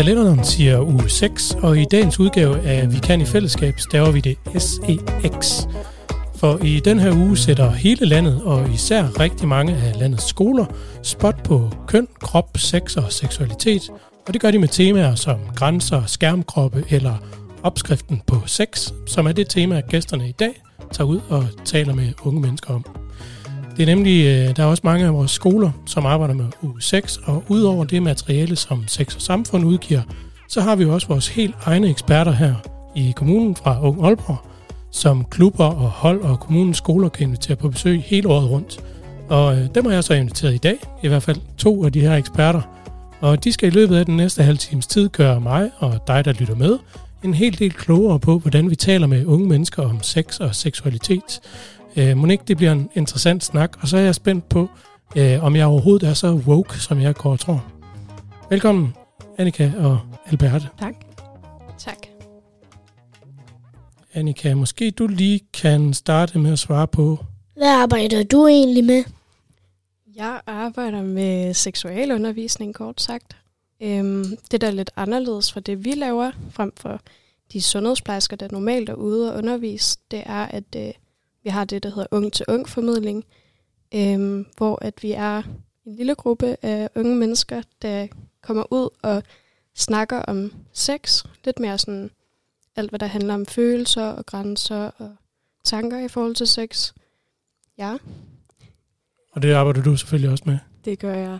Kalenderen siger uge 6, og i dagens udgave af Vi kan i fællesskab staver vi det SEX. For i den her uge sætter hele landet, og især rigtig mange af landets skoler, spot på køn, krop, sex og seksualitet. Og det gør de med temaer som grænser, skærmkroppe eller opskriften på sex, som er det tema, gæsterne i dag tager ud og taler med unge mennesker om. Det er nemlig, øh, der er også mange af vores skoler, som arbejder med U6, og udover det materiale, som Sex og Samfund udgiver, så har vi jo også vores helt egne eksperter her i kommunen fra Ung Aalborg, som klubber og hold og kommunens skoler kan invitere på besøg hele året rundt. Og øh, dem har jeg så inviteret i dag, i hvert fald to af de her eksperter. Og de skal i løbet af den næste halve times tid gøre mig og dig, der lytter med, en hel del klogere på, hvordan vi taler med unge mennesker om sex og seksualitet. Øh, Monique, det bliver en interessant snak, og så er jeg spændt på, øh, om jeg overhovedet er så woke, som jeg går og tror. Velkommen, Annika og Alberte. Tak. Tak. Annika, måske du lige kan starte med at svare på, Hvad arbejder du egentlig med? Jeg arbejder med seksualundervisning, kort sagt. Øhm, det, der er lidt anderledes fra det, vi laver, frem for de sundhedsplejersker, der normalt er ude og undervise, det er, at øh, vi har det, der hedder ung-til-ung formidling, øhm, hvor at vi er en lille gruppe af unge mennesker, der kommer ud og snakker om sex. Lidt mere sådan alt, hvad der handler om følelser og grænser og tanker i forhold til sex. Ja, og det arbejder du selvfølgelig også med. det gør jeg.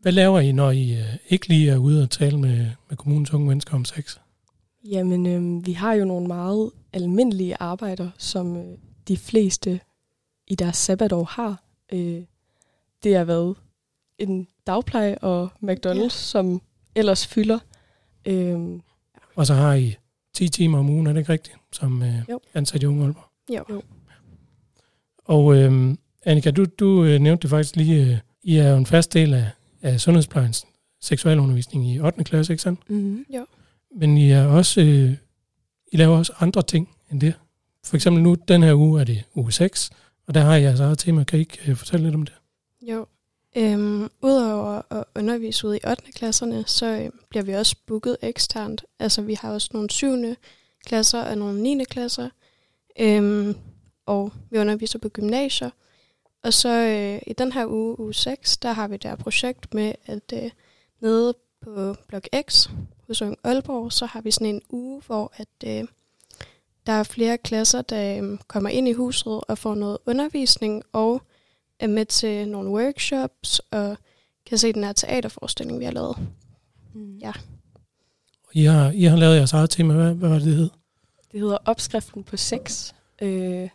Hvad laver I, når I øh, ikke lige er ude og tale med, med kommunens unge mennesker om sex? Jamen, øhm, vi har jo nogle meget almindelige arbejder, som øh, de fleste i deres sabbatår har. Øh, det har været en dagpleje og McDonald's, ja. som ellers fylder. Øhm, Og så har I 10 timer om ugen, er det ikke rigtigt, som øh, Jo. ansat i Unge Aalborg? Jo. Jo. Og øh, Annika, du, du øh, nævnte det faktisk lige, øh, I er jo en fast del af, af sundhedsplejens seksualundervisning i 8. klasse, ikke sandt? mm-hmm. Men I er også, øh, I laver også andre ting end det. For eksempel nu, den her uge er det uge 6, og der har jeg så eget tema. Kan I ikke øh, fortælle lidt om det? Jo. Øhm, Udover at undervise ude i 8. klasserne, så øh, bliver vi også booket eksternt. Altså vi har også nogle 7. klasser og nogle 9. klasser. Øhm, og vi underviser på gymnasier. Og så øh, i den her uge, uge 6, der har vi der projekt med, at øh, nede på Blok X hos Ung Aalborg, så har vi sådan en uge, hvor at, øh, der er flere klasser, der øh, kommer ind i huset og får noget undervisning og er med til nogle workshops og kan se den her teaterforestilling, vi har lavet. Mm. Ja. I har, I har lavet jeres eget tema. Hvad, hvad var det, det hed? Det hedder opskriften på sex. Øh,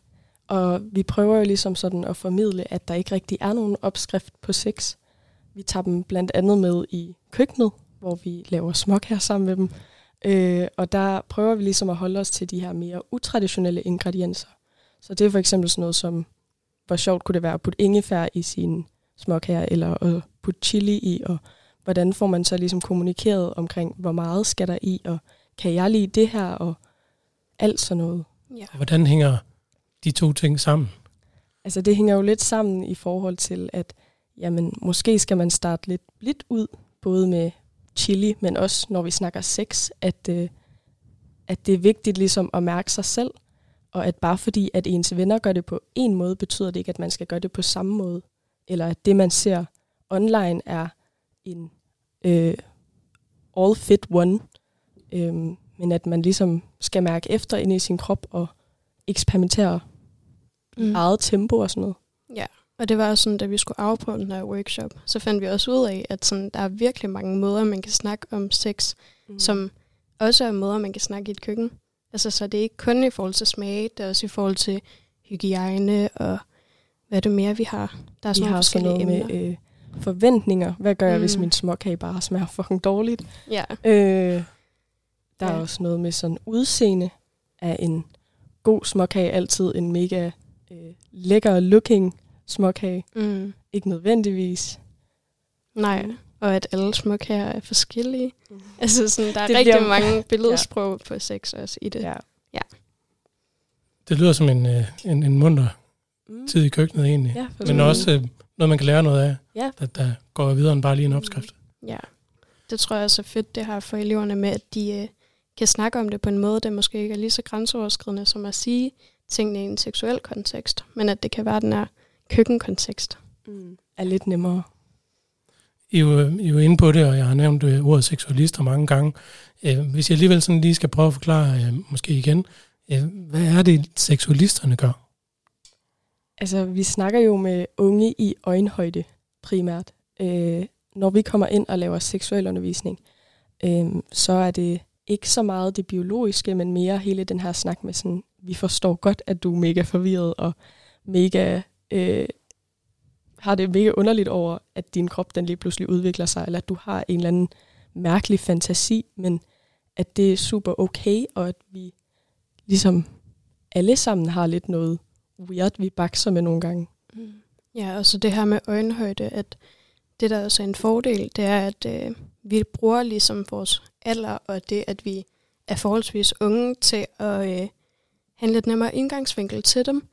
og vi prøver jo ligesom sådan at formidle, at der ikke rigtig er nogen opskrift på sex. Vi tager dem blandt andet med i køkkenet, hvor vi laver smok her sammen med dem. Øh, og der prøver vi ligesom at holde os til de her mere utraditionelle ingredienser. Så det er for eksempel sådan noget som, hvor sjovt kunne det være at putte ingefær i sin smok her, eller at putte chili i, og hvordan får man så ligesom kommunikeret omkring, hvor meget skal der i, og kan jeg lide det her, og alt sådan noget. ja. Og hvordan hænger de to ting sammen? Altså det hænger jo lidt sammen i forhold til, at jamen, måske skal man starte lidt blidt ud, både med chili, men også når vi snakker sex, at, øh, at det er vigtigt ligesom at mærke sig selv, og at bare fordi, at ens venner gør det på en måde, betyder det ikke, at man skal gøre det på samme måde. Eller at det, man ser online, er en øh, all fit one, øh, men at man ligesom skal mærke efter ind i sin krop og eksperimentere mm. eget tempo og sådan noget. Ja, og det var også sådan, da vi skulle afprøve den her workshop, så fandt vi også ud af, at sådan, der er virkelig mange måder, man kan snakke om sex, mm. som også er måder, man kan snakke i et køkken. Altså, så det er ikke kun i forhold til smag, det er også i forhold til hygiejne og hvad er det mere, vi har. Der er Vi sådan nogle har forskellige noget emner. med øh, forventninger. Hvad gør jeg, hvis Mm. min småkage bare smager fucking dårligt? Ja, Øh, der er Ja. også noget med sådan udseende af en god småkage altid en mega øh, lækker looking småkage. mm. Ikke nødvendigvis. nej. Og at alle smuk her er forskellige. Altså, sådan, der er Det rigtig bliver- mange billedsprog på sex også i det. Ja. Det lyder som en, øh, en, en munter Mm. tid i køkkenet egentlig. Ja, Men sådan- også øh, noget, man kan lære noget af, Ja. der, der går videre end bare lige en opskrift. Ja. Det tror jeg er fedt, det her for eleverne med, at de øh, kan snakke om det på en måde, der måske ikke er lige så grænseoverskridende som at sige tingene i en seksuel kontekst, men at det kan være den her køkkenkontekst. Mm. Er lidt nemmere. I er, jo, I er jo inde på det, og jeg har nævnt øh, ordet seksualister mange gange. Øh, hvis jeg alligevel sådan lige skal prøve at forklare, øh, måske igen, øh, hvad er det, seksualisterne gør? Altså, vi snakker jo med unge i øjenhøjde primært. Øh, når vi kommer ind og laver seksuel undervisning, øh, så er det ikke så meget det biologiske, men mere hele den her snak med sådan, vi forstår godt, at du er mega forvirret og mega øh, har det mega underligt over, at din krop den lige pludselig udvikler sig, eller at du har en eller anden mærkelig fantasi, men at det er super okay, og at vi ligesom alle sammen har lidt noget weird, vi bakser med nogle gange. Mm. Ja, og så det her med øjenhøjde, at det der også er en fordel, det er, at øh, vi bruger ligesom vores alder, og det, at vi er forholdsvis unge til at øh, have en lidt nemmere indgangsvinkel til dem.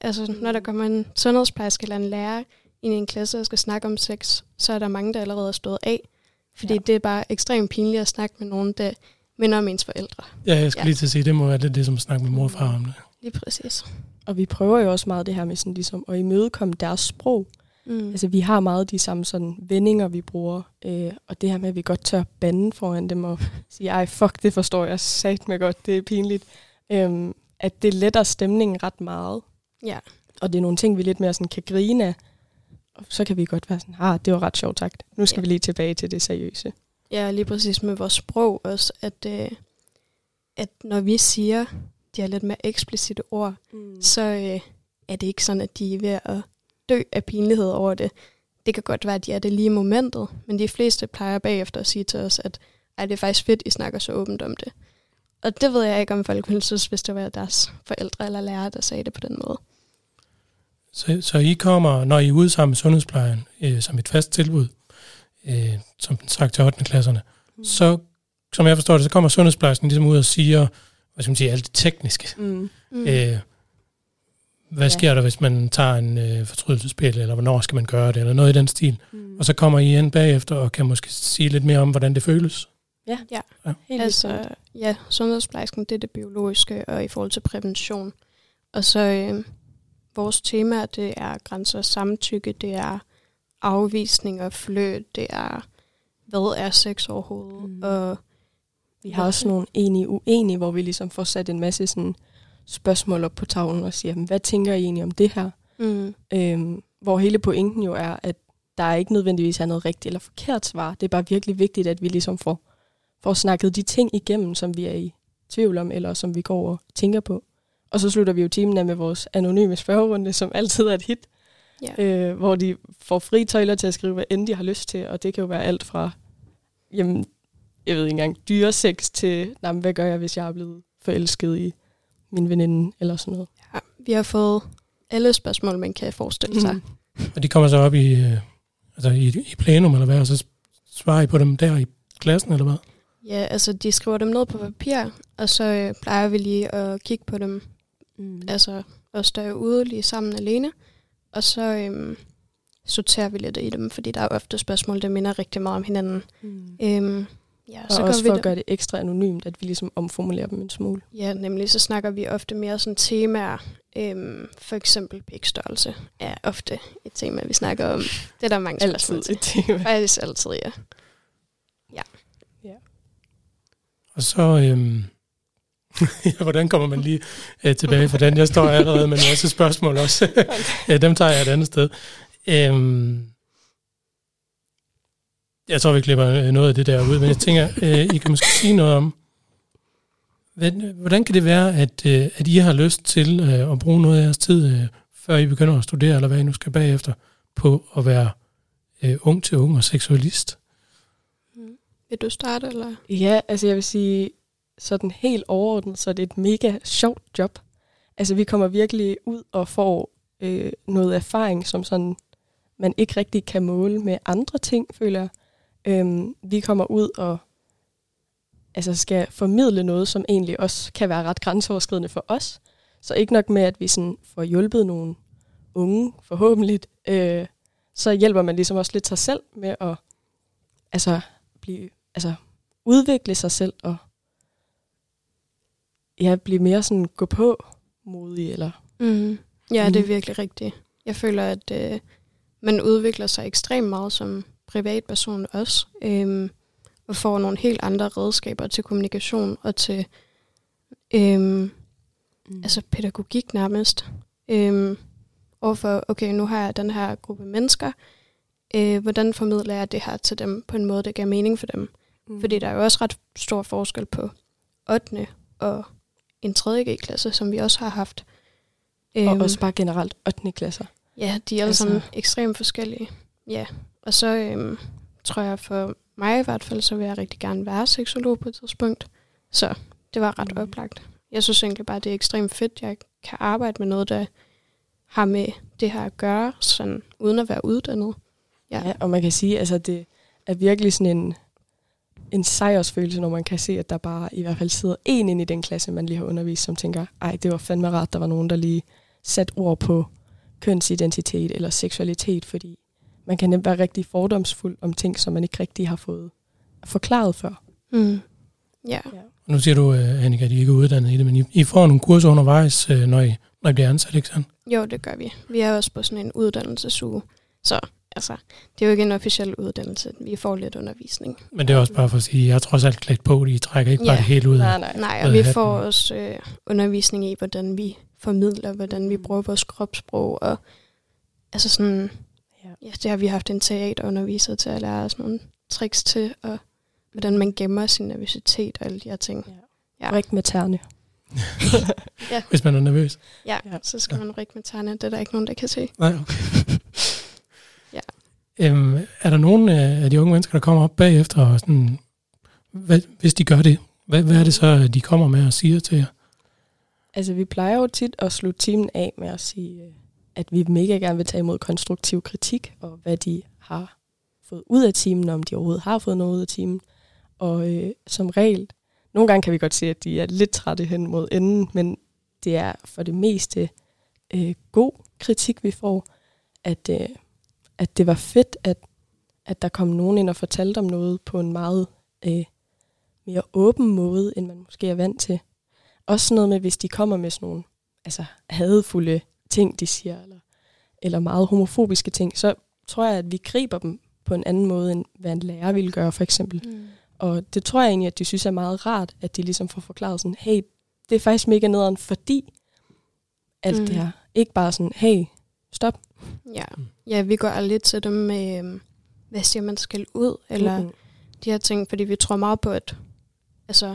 Altså, når der kommer en sundhedsplejerske eller en lærer ind i en klasse og skal snakke om sex, så er der mange, der allerede er stået af. Fordi ja. det er bare ekstremt pinligt at snakke med nogen, der minder om ens forældre. Ja, jeg skal ja. lige til at sige, det må være det, det som at snakke med mor og far om det. Lige præcis. Og vi prøver jo også meget det her med sådan ligesom at imødekomme deres sprog. Mm. Altså vi har meget de samme sådan vendinger, vi bruger. Øh, og det her med, at vi godt tør bande foran dem og sige, ej fuck, det forstår jeg sagt med godt, det er pinligt. Øh, at det letter stemningen ret meget. Ja. Og det er nogle ting, vi lidt mere sådan kan grine af. Og så kan vi godt være sådan, ah, det var ret sjovt sagt. Nu skal ja. vi lige tilbage til det seriøse. Ja, lige præcis med vores sprog også, at, øh, at når vi siger de har lidt mere eksplicite ord, mm. så øh, er det ikke sådan, at de er ved at dø af pinlighed over det. Det kan godt være, at de er det lige i momentet, men de fleste plejer bagefter at sige til os, at Ej, det er faktisk fedt, I snakker så åbent om det. Og det ved jeg ikke, om folk ville synes, hvis det var deres forældre eller lærere, der sagde det på den måde. Så, så I kommer, når I er ude sammen med sundhedsplejen, øh, som et fast tilbud, øh, som sagt til 8. klasserne, mm. så, som jeg forstår det, så kommer sundhedsplejersken ligesom ud og siger, hvad skal man sige, alt det tekniske. Mm. Mm. Øh, hvad sker ja. der, hvis man tager en øh, fortrydelsespil, eller hvornår skal man gøre det, eller noget i den stil. Mm. Og så kommer I ind bagefter og kan måske sige lidt mere om, hvordan det føles. Ja, ja. ja. Helt altså, ja, sundhedsplejersken, det er det biologiske, og i forhold til prævention. Og så øh, vores tema, det er grænser og samtykke, det er afvisning og fløt, det er, hvad er sex overhovedet, mm. og vi har også nogle enige uenige, hvor vi ligesom får sat en masse sådan spørgsmål op på tavlen og siger, hvad tænker I egentlig om det her? Mm. Øhm, hvor hele pointen jo er, at der er ikke nødvendigvis er noget rigtigt eller forkert svar. Det er bare virkelig vigtigt, at vi ligesom får, får snakket de ting igennem, som vi er i tvivl om, eller som vi går og tænker på. Og så slutter vi jo timen af med vores anonyme spørgerunde, som altid er et hit. Ja. Øh, hvor de får fri tøjler til at skrive, hvad end de har lyst til, og det kan jo være alt fra, jamen, jeg ved ikke engang, dyresex til, nej, hvad gør jeg, hvis jeg er blevet forelsket i min veninde, eller sådan noget. Ja, vi har fået alle spørgsmål, man kan forestille sig. Mm. Og de kommer så op i, øh, altså i, i plenum, eller hvad, og så svarer I på dem der i klassen, eller hvad? Ja, altså de skriver dem ned på papir, og så øh, plejer vi lige at kigge på dem, mm. altså os der er ude lige sammen alene, og så øhm, sorterer vi lidt i dem, fordi der er ofte spørgsmål, der minder rigtig meget om hinanden. Mm. Øhm, Ja, og så også for vi at gøre det ekstra anonymt, at vi ligesom omformulerer dem en smule. Ja, nemlig så snakker vi ofte mere sådan temaer. Øhm, for eksempel pikstørrelse er ofte et tema, vi snakker om. Det er der mange altid et tema. Faktisk altid. Ja. ja. Og så, øhm, ja, hvordan kommer man lige øh, tilbage fra den? Jeg står allerede med en masse spørgsmål også. ja, dem tager jeg et andet sted. Øhm, jeg tror, vi klipper øh, noget af det der ud, men jeg tænker, øh, I kan måske sige noget om, hvordan kan det være, at, øh, at I har lyst til øh, at bruge noget af jeres tid, øh, før I begynder at studere, eller hvad I nu skal bagefter, på at være øh, ung til ung og seksualist? Vil du starte, eller? Ja, altså jeg vil sige, sådan helt overordnet, så det er et mega sjovt job. Altså vi kommer virkelig ud og får øh, noget erfaring, som sådan man ikke rigtig kan måle med andre ting, føler jeg. Øhm, vi kommer ud og altså skal formidle noget, som egentlig også kan være ret grænseoverskridende for os. Så ikke nok med, at vi sådan får hjulpet nogle unge, forhåbentlig, øh, så hjælper man ligesom også lidt sig selv med at altså, blive altså, udvikle sig selv og ja, blive mere sådan gå på modig, eller Mm. Ja, det er Mm. virkelig rigtigt. Jeg føler, at øh, man udvikler sig ekstremt meget som privatperson også, øhm, og får nogle helt andre redskaber til kommunikation og til øhm, mm. altså pædagogik nærmest. Øhm, overfor, okay, nu har jeg den her gruppe mennesker, øh, hvordan formidler jeg det her til dem på en måde, der giver mening for dem? Mm. Fordi der er jo også ret stor forskel på 8. og en 3. G-klasse, som vi også har haft. og Øhm, også bare generelt 8. klasser. Ja, de er alle Altså- sammen ekstremt forskellige. Ja, og så øhm, tror jeg for mig i hvert fald, så vil jeg rigtig gerne være seksolog på et tidspunkt. Så det var ret Mm. oplagt. Jeg synes egentlig bare, det er ekstremt fedt, jeg kan arbejde med noget, der har med det her at gøre, sådan, uden at være uddannet. Ja. ja, og man kan sige, altså det er virkelig sådan en, en sejrsfølelse, når man kan se, at der bare i hvert fald sidder en ind i den klasse, man lige har undervist, som tænker, ej, det var fandme rart, der var nogen, der lige satte ord på kønsidentitet eller seksualitet, fordi man kan nemt være rigtig fordomsfuld om ting, som man ikke rigtig har fået forklaret før. Mm. Ja. Nu siger du, uh, Annika, at I ikke er uddannet i det, men I, I får nogle kurser undervejs, uh, når, I, når I bliver ansat, ikke sandt? Jo, det gør vi. Vi er også på sådan en uddannelsesuge. Så altså, det er jo ikke en officiel uddannelse. Vi får lidt undervisning. Men det er også bare for at sige, at jeg er trods alt klædt på, I trækker ikke bare Ja. det helt ud. Nej, nej. Nej, og vi hatten får også øh, undervisning i, hvordan vi formidler, hvordan vi bruger vores kropssprog, og altså sådan, Ja. ja, det har vi haft en teaterunderviser til at lære os nogle tricks til, og hvordan man gemmer sin nervøsitet og alle de her ting. Ja. Ja. Rik med tærne. Hvis man er nervøs. Ja, Ja. ja. så skal man rykke med tærne, det er der ikke nogen, der kan se. Nej, okay. Øhm, er der nogen af de unge mennesker, der kommer op bagefter, og sådan, hvad, hvis de gør det, hvad, hvad er det så, de kommer med og siger til jer? Altså, vi plejer jo tit at slutte timen af med at sige, øh, at vi mega gerne vil tage imod konstruktiv kritik, og hvad de har fået ud af timen, om de overhovedet har fået noget ud af timen. Og øh, som regel, nogle gange kan vi godt se, at de er lidt trætte hen mod enden, men det er for det meste øh, god kritik, vi får, at, øh, at det var fedt, at, at der kom nogen ind og fortalte om noget på en meget øh, mere åben måde, end man måske er vant til. Også noget med, hvis de kommer med sådan nogle altså, hadefulde ting, de siger, eller, eller meget homofobiske ting, så tror jeg, at vi griber dem på en anden måde, end hvad en lærer ville gøre, for eksempel. Mm. Og det tror jeg egentlig, at de synes er meget rart, at de ligesom får forklaret sådan, hey, det er faktisk mega nederen, fordi alt Mm. det her. Ikke bare sådan, hey, stop. Ja. ja, vi går aldrig til dem med, øhm, hvad siger man skal ud, eller Mm-mm. de her ting, fordi vi tror meget på, at altså,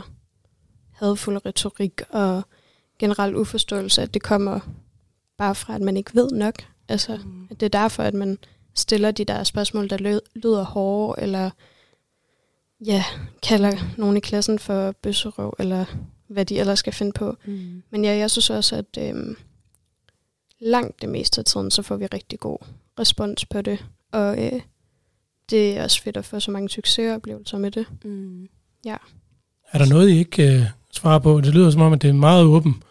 hadfuld retorik og generel uforståelse, at det kommer bare fra, at man ikke ved nok. Altså, Mm. at det er derfor, at man stiller de der spørgsmål, der lyder hårde, eller ja, kalder nogen i klassen for bøsserøv, eller hvad de ellers skal finde på. Mm. Men ja, jeg synes også, at øhm, langt det meste af tiden, så får vi rigtig god respons på det. Og øh, det er også fedt at få så mange succesoplevelser med det. Mm. Er der noget, I ikke øh, svarer på? Det lyder som om, at det er meget åben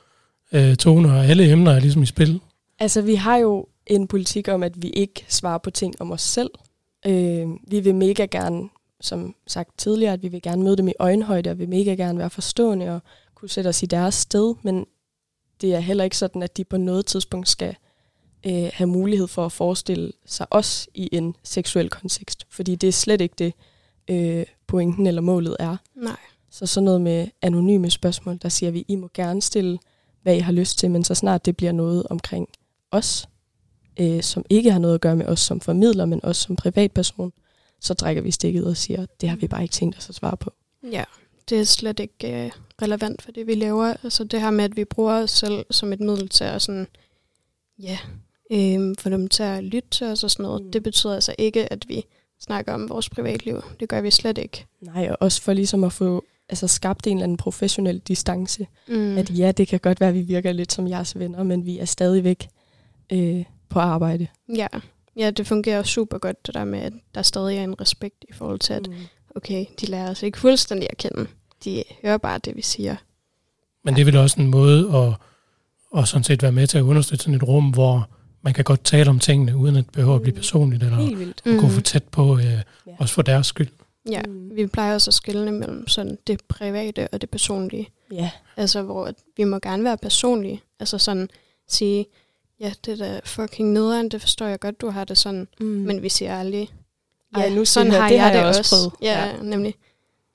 øh, tone, og alle emner er ligesom i spil. Altså, vi har jo en politik om, at vi ikke svarer på ting om os selv. Øh, vi vil mega gerne, som sagt tidligere, at vi vil gerne møde dem i øjenhøjde, og vi vil mega gerne være forstående og kunne sætte os i deres sted, men det er heller ikke sådan, at de på noget tidspunkt skal øh, have mulighed for at forestille sig os i en seksuel kontekst, fordi det er slet ikke det, øh, pointen eller målet er. Nej. Så sådan noget med anonyme spørgsmål, der siger vi, I må gerne stille, hvad I har lyst til, men så snart det bliver noget omkring os, øh, som ikke har noget at gøre med os som formidler, men os som privatperson, så trækker vi stikket og siger, det har vi bare ikke tænkt os at svare på. Ja, det er slet ikke øh, relevant for det, vi laver. Altså det her med, at vi bruger os selv som et middel til at sådan, ja, øh, få dem til at lytte til os og sådan noget. Mm. Det betyder altså ikke, at vi snakker om vores privatliv. Det gør vi slet ikke. Nej, og også for ligesom at få altså, skabt en eller anden professionel distance. Mm. At ja, det kan godt være, at vi virker lidt som jeres venner, men vi er stadigvæk øh, på arbejde. Ja. ja, det fungerer super godt, det der med, at der stadig er en respekt i forhold til, at Mm. okay, de lærer os ikke fuldstændig at kende. De hører bare det, vi siger. Men det er vel også en måde at, at sådan set være med til at understøtte sådan et rum, hvor man kan godt tale om tingene, uden at det behøver at blive personligt, eller Helt vildt. mm. gå for tæt på, øh, også for deres skyld. Ja, Mm. vi plejer også at skille mellem sådan det private og det personlige. Ja. Altså, hvor at vi må gerne være personlige. Altså sådan sige, ja, det er da fucking nederen, det forstår jeg godt, du har det sådan. Mm. Men vi siger aldrig, ja, nu sådan siger jeg, har det jeg har det jeg også også. prøvet. Ja, Ja. nemlig.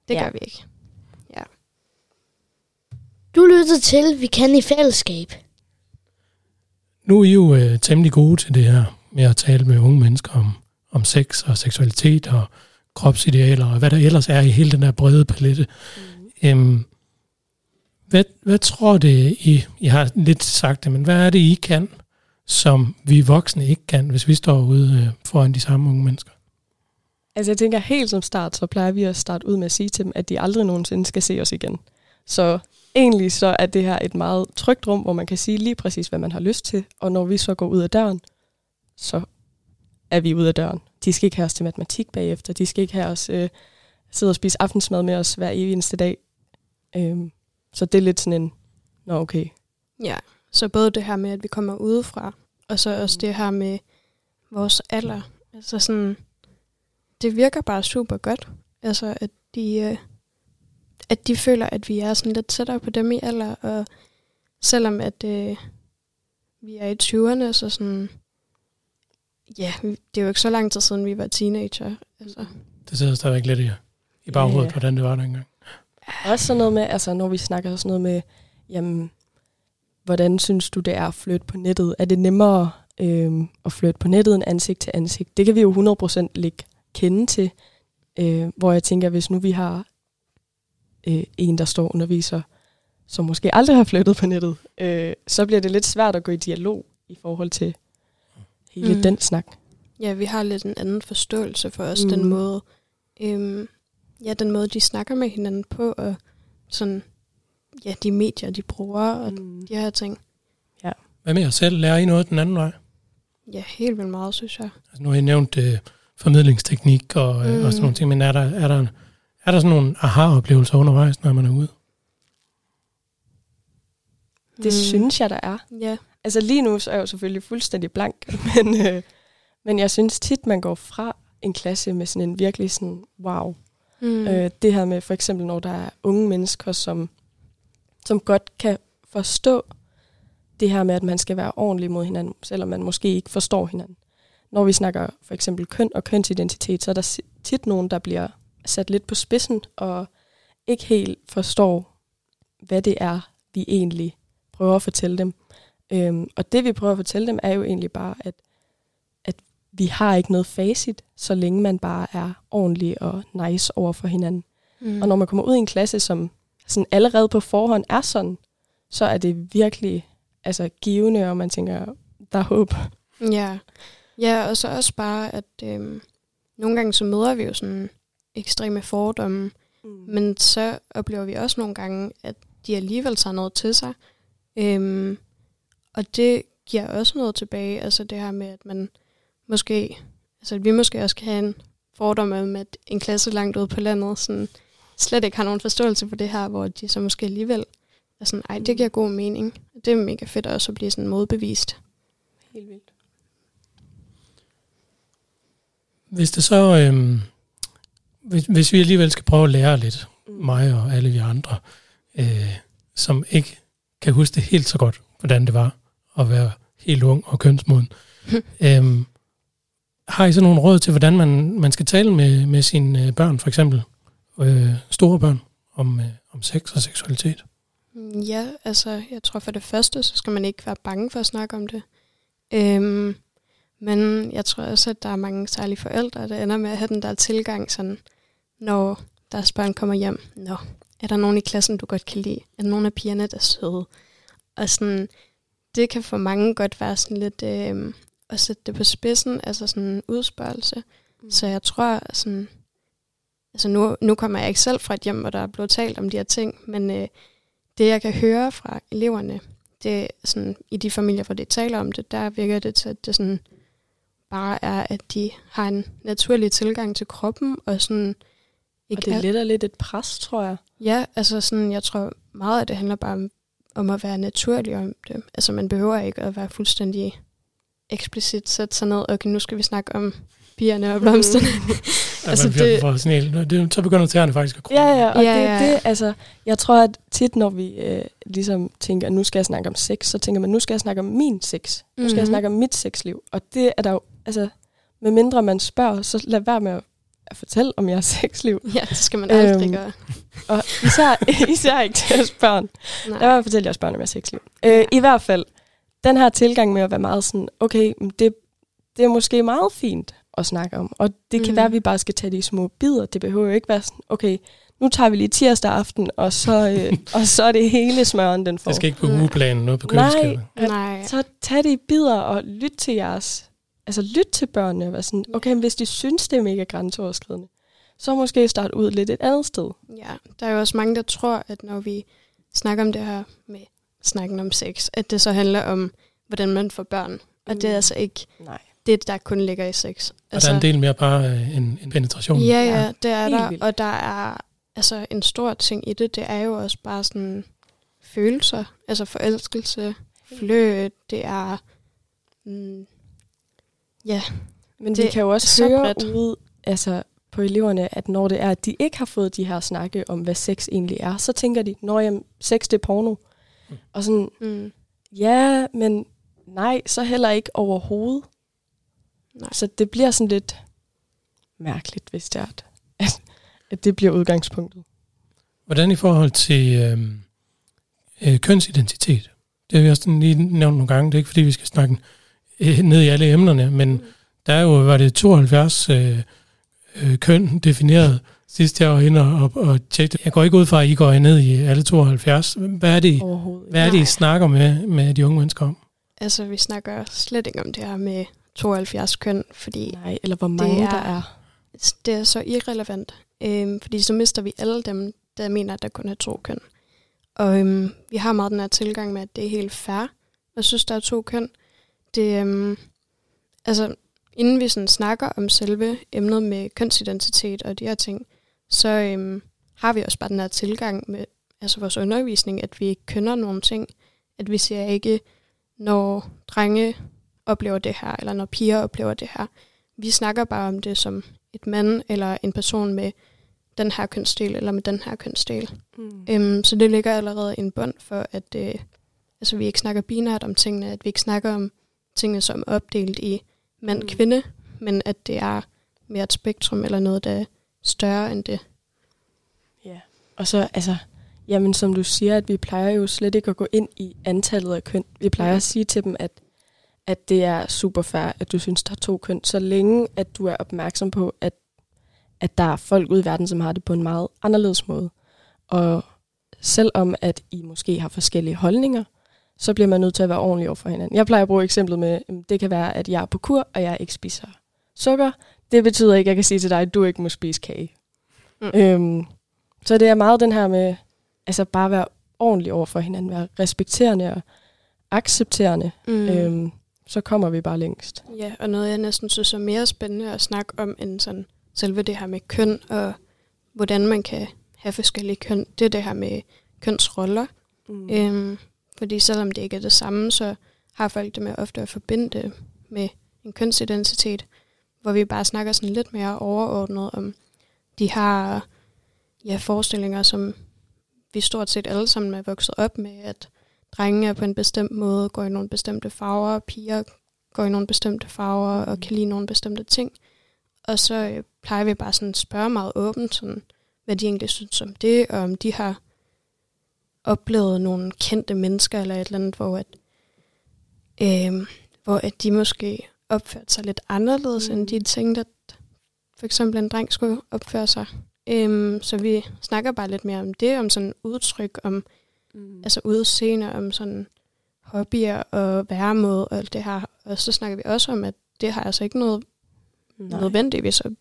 Det Ja. gør vi ikke. Du lytter til Vi kan i fællesskab. Nu er I jo øh, temmelig gode til det her med at tale med unge mennesker om, om sex og seksualitet og kropsidealer og hvad der ellers er i hele den der brede palette. Mm. Øhm, hvad, hvad tror det, I, I har lidt sagt det, men hvad er det, I kan, som vi voksne ikke kan, hvis vi står ude øh, foran de samme unge mennesker? Altså jeg tænker helt som start, så plejer vi at starte ud med at sige til dem, at de aldrig nogensinde skal se os igen. Så egentlig så er det her et meget trygt rum, hvor man kan sige lige præcis, hvad man har lyst til. Og når vi så går ud af døren, så er vi ude af døren. De skal ikke have os til matematik bagefter. De skal ikke have os øh, sidde og spise aftensmad med os hver evig eneste dag. Øhm, så det er lidt sådan en, nå okay. Ja, så både det her med, at vi kommer udefra, og så også det her med vores alder. Altså sådan, det virker bare super godt. Altså, at de, øh, at de føler, at vi er sådan lidt tættere på dem i alder, og selvom at øh, vi er i 20'erne, så sådan, ja, det er jo ikke så lang tid siden, vi var teenager. Altså, Det sidder stadigvæk lidt i, i baghovedet, Ja. hvordan det var dengang. Også sådan noget med, altså når vi snakker sådan noget med, jamen, hvordan synes du, det er at flytte på nettet? Er det nemmere øhm, at flytte på nettet end ansigt til ansigt? Det kan vi jo 100% lægge kende til, øh, hvor jeg tænker, hvis nu vi har øh, en, der står og underviser, som måske aldrig har flyttet på nettet, øh, så bliver det lidt svært at gå i dialog i forhold til hele Mm. mm. den snak. ja, vi har lidt en anden forståelse for os, mm. Mm. den måde, øhm, ja, den måde, de snakker med hinanden på, og sådan, ja, de medier, de bruger, og Mm. de her ting. Hvad med jer selv? Lærer I noget den anden vej? Ja, helt vildt meget, synes jeg. Altså, nu har I nævnt øh, formidlingsteknik og, øh, Mm. og sådan nogle ting, men er der, er der, er der sådan nogle aha-oplevelser undervejs, når man er ude? Det Mm. synes jeg, der er. Ja, Altså lige nu så er jeg jo selvfølgelig fuldstændig blank, men, øh, men jeg synes tit, man går fra en klasse med sådan en virkelig sådan, wow. mm. Øh, det her med for eksempel, når der er unge mennesker, som, som godt kan forstå det her med, at man skal være ordentlig mod hinanden, selvom man måske ikke forstår hinanden. Når vi snakker for eksempel køn og kønsidentitet, så er der tit nogen, der bliver sat lidt på spidsen og ikke helt forstår, hvad det er, vi egentlig prøver at fortælle dem. Øhm, og det vi prøver at fortælle dem er jo egentlig bare, at, at vi har ikke noget facit, så længe man bare er ordentlig og nice over for hinanden. mm. Og når man kommer ud i en klasse, som sådan allerede på forhånd er sådan, så er det virkelig altså, givende, og man tænker, der er håb. Ja. ja, og så også bare, at øhm, nogle gange så møder vi jo sådan ekstreme fordomme, Mm. men så oplever vi også nogle gange, at de alligevel tager noget til sig. Øhm, og det giver også noget tilbage, altså det her med, at man måske, altså at vi måske også kan have en fordom om, at en klasse langt ude på landet sådan, slet ikke har nogen forståelse for det her, hvor de så måske alligevel er sådan, ej, det giver god mening. Det er mega fedt også at blive sådan modbevist. Helt vildt. Hvis det så, øhm, hvis, hvis vi alligevel skal prøve at lære lidt, Mm. mig og alle vi andre, øh, som ikke kan huske det helt så godt, hvordan det var at være helt ung og kønsmoden. øhm, har I så nogle råd til, hvordan man, man skal tale med, med sine øh, børn, for eksempel øh, store børn, om, øh, om sex og seksualitet? Mm, Ja, altså jeg tror for det første, så skal man ikke være bange for at snakke om det. Øhm, men jeg tror også, at der er mange særlige forældre, der ender med at have den der tilgang, sådan, når deres børn kommer hjem. Nå, er der nogen i klassen, du godt kan lide? Er der nogen af pigerne, der er søde? Og sådan, det kan for mange godt være sådan lidt øhm, at sætte det på spidsen, altså sådan en udspørgelse. Mm. Så jeg tror sådan, altså nu, nu kommer jeg ikke selv fra et hjem, hvor der er blevet talt om de her ting, men øh, det jeg kan høre fra eleverne, det sådan, i de familier, hvor de taler om det, der virker det til, at det sådan bare er, at de har en naturlig tilgang til kroppen, og sådan Og det er- letter lidt et pres, tror jeg. Ja, altså sådan, jeg tror meget af det handler bare om, om at være naturlig om det. Altså man behøver ikke at være fuldstændig eksplicit sætte sig ned, okay, nu skal vi snakke om pigerne og blomsterne. At Altså, det- for sådan helt, det, så begynder tæerne faktisk at krølle. Ja, ja, og Ja, ja, det, ja. det, altså, jeg tror, at tit, når vi øh, ligesom tænker, nu skal jeg snakke om sex, så tænker man, nu skal jeg snakke om min sex. Nu skal jeg Mhm. snakke om mit sexliv. Og det er der jo, altså, med mindre man spørger, så lad være med at, at fortælle om jeres sexliv. Ja, det skal man aldrig Øhm, gøre. Og især, især ikke til jeres børn. Nej. Lad at fortælle jeres børn om jeres sexliv. Øh, I hvert fald, den her tilgang med at være meget sådan, okay, det, det er måske meget fint at snakke om. Og det kan Mhm. være, at vi bare skal tage de små bidder. Det behøver jo ikke være sådan, okay, nu tager vi lige tirsdag aften, og så, øh, og så er det hele smøren, den får. Det skal ikke på Nej. ugeplanen, noget på Nej. køleskabet. at- Nej. Så tag det i bidder og lyt til jeres... Altså lyt til børnene og være sådan, okay, men hvis de synes, det er mega grænseoverskridende, så måske starte ud lidt et andet sted. Ja, der er jo også mange, der tror, at når vi snakker om det her med snakken om sex, at det så handler om, hvordan man får børn. Og det er Mm. altså ikke Nej. det, der kun ligger i sex. Og der er en del mere bare øh, en, en penetration. Ja, Ja, ja, det er der. Og der er altså en stor ting i det, det er jo også bare sådan følelser. Altså forelskelse, fløt, det er... Mm, ja, Men Det vi kan jo også så høre bredt. ud altså, på eleverne, at når det er, at de ikke har fået de her snakke om, hvad sex egentlig er, så tænker de, når jamen, sex det er porno. Mm. Og sådan, mm, ja, men nej, så heller ikke overhovedet. Nej. Så det bliver sådan lidt mærkeligt, hvis det er, at, at, det bliver udgangspunktet. Hvordan i forhold til øh, øh, kønsidentitet? Det har vi også lige nævnt nogle gange. Det er ikke, fordi vi skal snakke øh, ned i alle emnerne, men der er jo, var det 72 øh, øh, køn defineret sidst jeg var inde og, og, og tjekke. Jeg går ikke ud fra, at I går ned i alle 72. Hvad er det, hvad er det I snakker med, med de unge mennesker om? altså vi snakker slet ikke om det her med 72 køn, fordi Nej, eller hvor mange er- der er. det er så irrelevant. Øhm, fordi så mister vi alle dem, der mener, at der kun er to køn. Og øhm, vi har meget den her tilgang med, at det er helt fair. Jeg synes, der er to køn. Det, øhm, altså, inden vi sådan snakker om selve emnet med kønsidentitet og de her ting, så øhm, har vi også bare den her tilgang med altså vores undervisning, at vi ikke kønner nogen ting. At vi siger ikke, når drenge oplever det her, eller når piger oplever det her. Vi snakker bare om det som et mand eller en person med den her kønsdel eller med den her kønsdel. Mm. Øhm, så det ligger allerede en bund for, at øh, altså, vi ikke snakker binært om tingene, at vi ikke snakker om tingene som er opdelt i Mm. mand-kvinde, men at det er mere et spektrum eller noget, der er større end det. Ja, og så altså, jamen som du siger, at vi plejer jo slet ikke at gå ind i antallet af køn. Vi plejer at sige til dem, at, at det er super fair, at du synes, der er to køn, så længe at du er opmærksom på, at, at der er folk ude i verden, som har det på en meget anderledes måde. Og selvom at I måske har forskellige holdninger, så bliver man nødt til at være ordentlig over for hinanden. Jeg plejer at bruge eksemplet med, det kan være, at jeg er på kur, og jeg ikke spiser sukker. Det betyder ikke, at jeg kan sige til dig, at du ikke må spise kage. Mm. Øhm, så det er meget den her med, altså bare være ordentlig over for hinanden, være respekterende og accepterende, mm. øhm, så kommer vi bare længst. Ja, og noget jeg næsten synes er mere spændende at snakke om end sådan selve det her med køn og hvordan man kan have forskellige køn. Det er det her med kønsroller. Mm. Øhm, fordi selvom det ikke er det samme, så har folk det med ofte at forbinde det med en kønsidentitet, hvor vi bare snakker sådan lidt mere overordnet om de her ja, forestillinger, som vi stort set alle sammen er vokset op med, at drenge er på en bestemt måde, går i nogle bestemte farver, og piger går i nogle bestemte farver og kan lide nogle bestemte ting. Og så øh, plejer vi bare sådan at spørge meget åbent, sådan, hvad de egentlig synes om det, og om de har oplevet nogle kendte mennesker eller et eller andet, hvor at, øh, hvor at de måske opførte sig lidt anderledes, mm. End de tænkte, at for eksempel en dreng skulle opføre sig. Øhm, så vi snakker bare lidt mere om det, om sådan udtryk, om Mm. altså udseende, om sådan hobbyer og væremåde og alt det her. Og så snakker vi også om, at det har altså ikke noget Nej. nødvendigvis at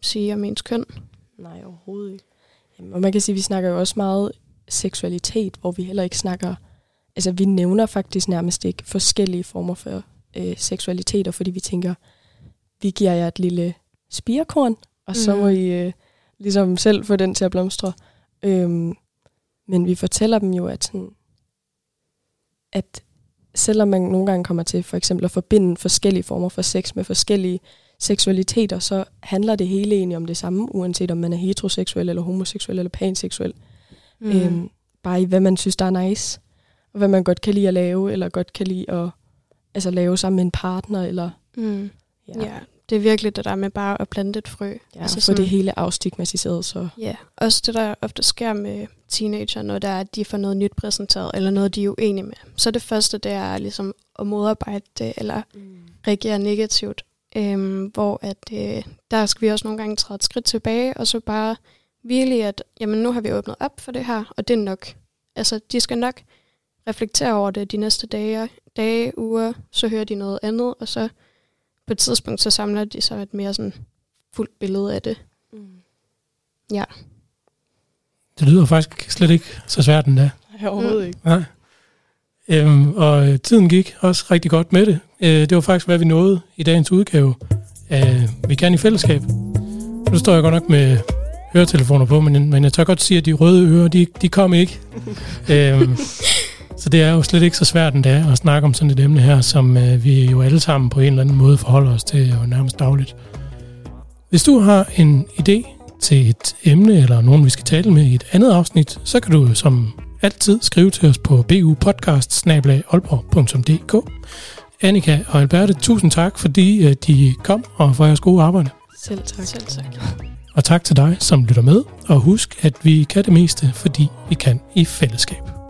sige om ens køn. Nej, overhovedet ikke. Jamen, og man kan sige, at vi snakker jo også meget seksualitet, hvor vi heller ikke snakker... Altså, vi nævner faktisk nærmest ikke forskellige former for øh, seksualiteter, fordi vi tænker, vi giver jer et lille spirekorn, og så Mm. må I øh, ligesom selv få den til at blomstre. Øhm, men vi fortæller dem jo, at, sådan, at selvom man nogle gange kommer til for eksempel at forbinde forskellige former for sex med forskellige seksualiteter, så handler det hele egentlig om det samme, uanset om man er heteroseksuel, eller homoseksuel, eller panseksuel. Mm. Øhm, bare i, hvad man synes, der er nice, og hvad man godt kan lide at lave, eller godt kan lide at altså, lave sammen med en partner, eller... Mm. Ja. ja, det er virkelig det der med bare at plante et frø. Ja, altså få det hele afstigmatiseret. Så. Ja, også det der ofte sker med teenager, når der er, at de får noget nyt præsenteret, eller noget, de er uenige med. Så det første, det er ligesom at modarbejde det, eller mm. reagere negativt. Øhm, hvor at, øh, der skal vi også nogle gange træde et skridt tilbage, og så bare virkelig, at jamen, nu har vi åbnet op for det her, og det er nok. Altså, de skal nok reflektere over det de næste dage, dage uger, så hører de noget andet, og så på et tidspunkt, så samler de så et mere sådan fuldt billede af det. Mm. Ja. Det lyder faktisk slet ikke så svært endda. Nej, overhovedet mm. ikke. Nej. Øhm, og øh, tiden gik også rigtig godt med det. Øh, det var faktisk, hvad vi nåede i dagens udgave af Vi kan i fællesskab. Nu står jeg godt nok med høretelefoner på, men, men jeg tør godt sige, at de røde ører, de, de kom ikke. øhm, så det er jo slet ikke så svært endda at snakke om sådan et emne her, som øh, vi jo alle sammen på en eller anden måde forholder os til jo nærmest dagligt. Hvis du har en idé til et emne, eller nogen vi skal tale med i et andet afsnit, så kan du som altid skrive til os på bupodcast Annika og Alberte, tusind tak, fordi øh, de kom og for jeres gode arbejde. Selv tak. Selv tak. Og tak til dig, som lytter med. Og husk, at vi kan det meste, fordi vi kan i fællesskab.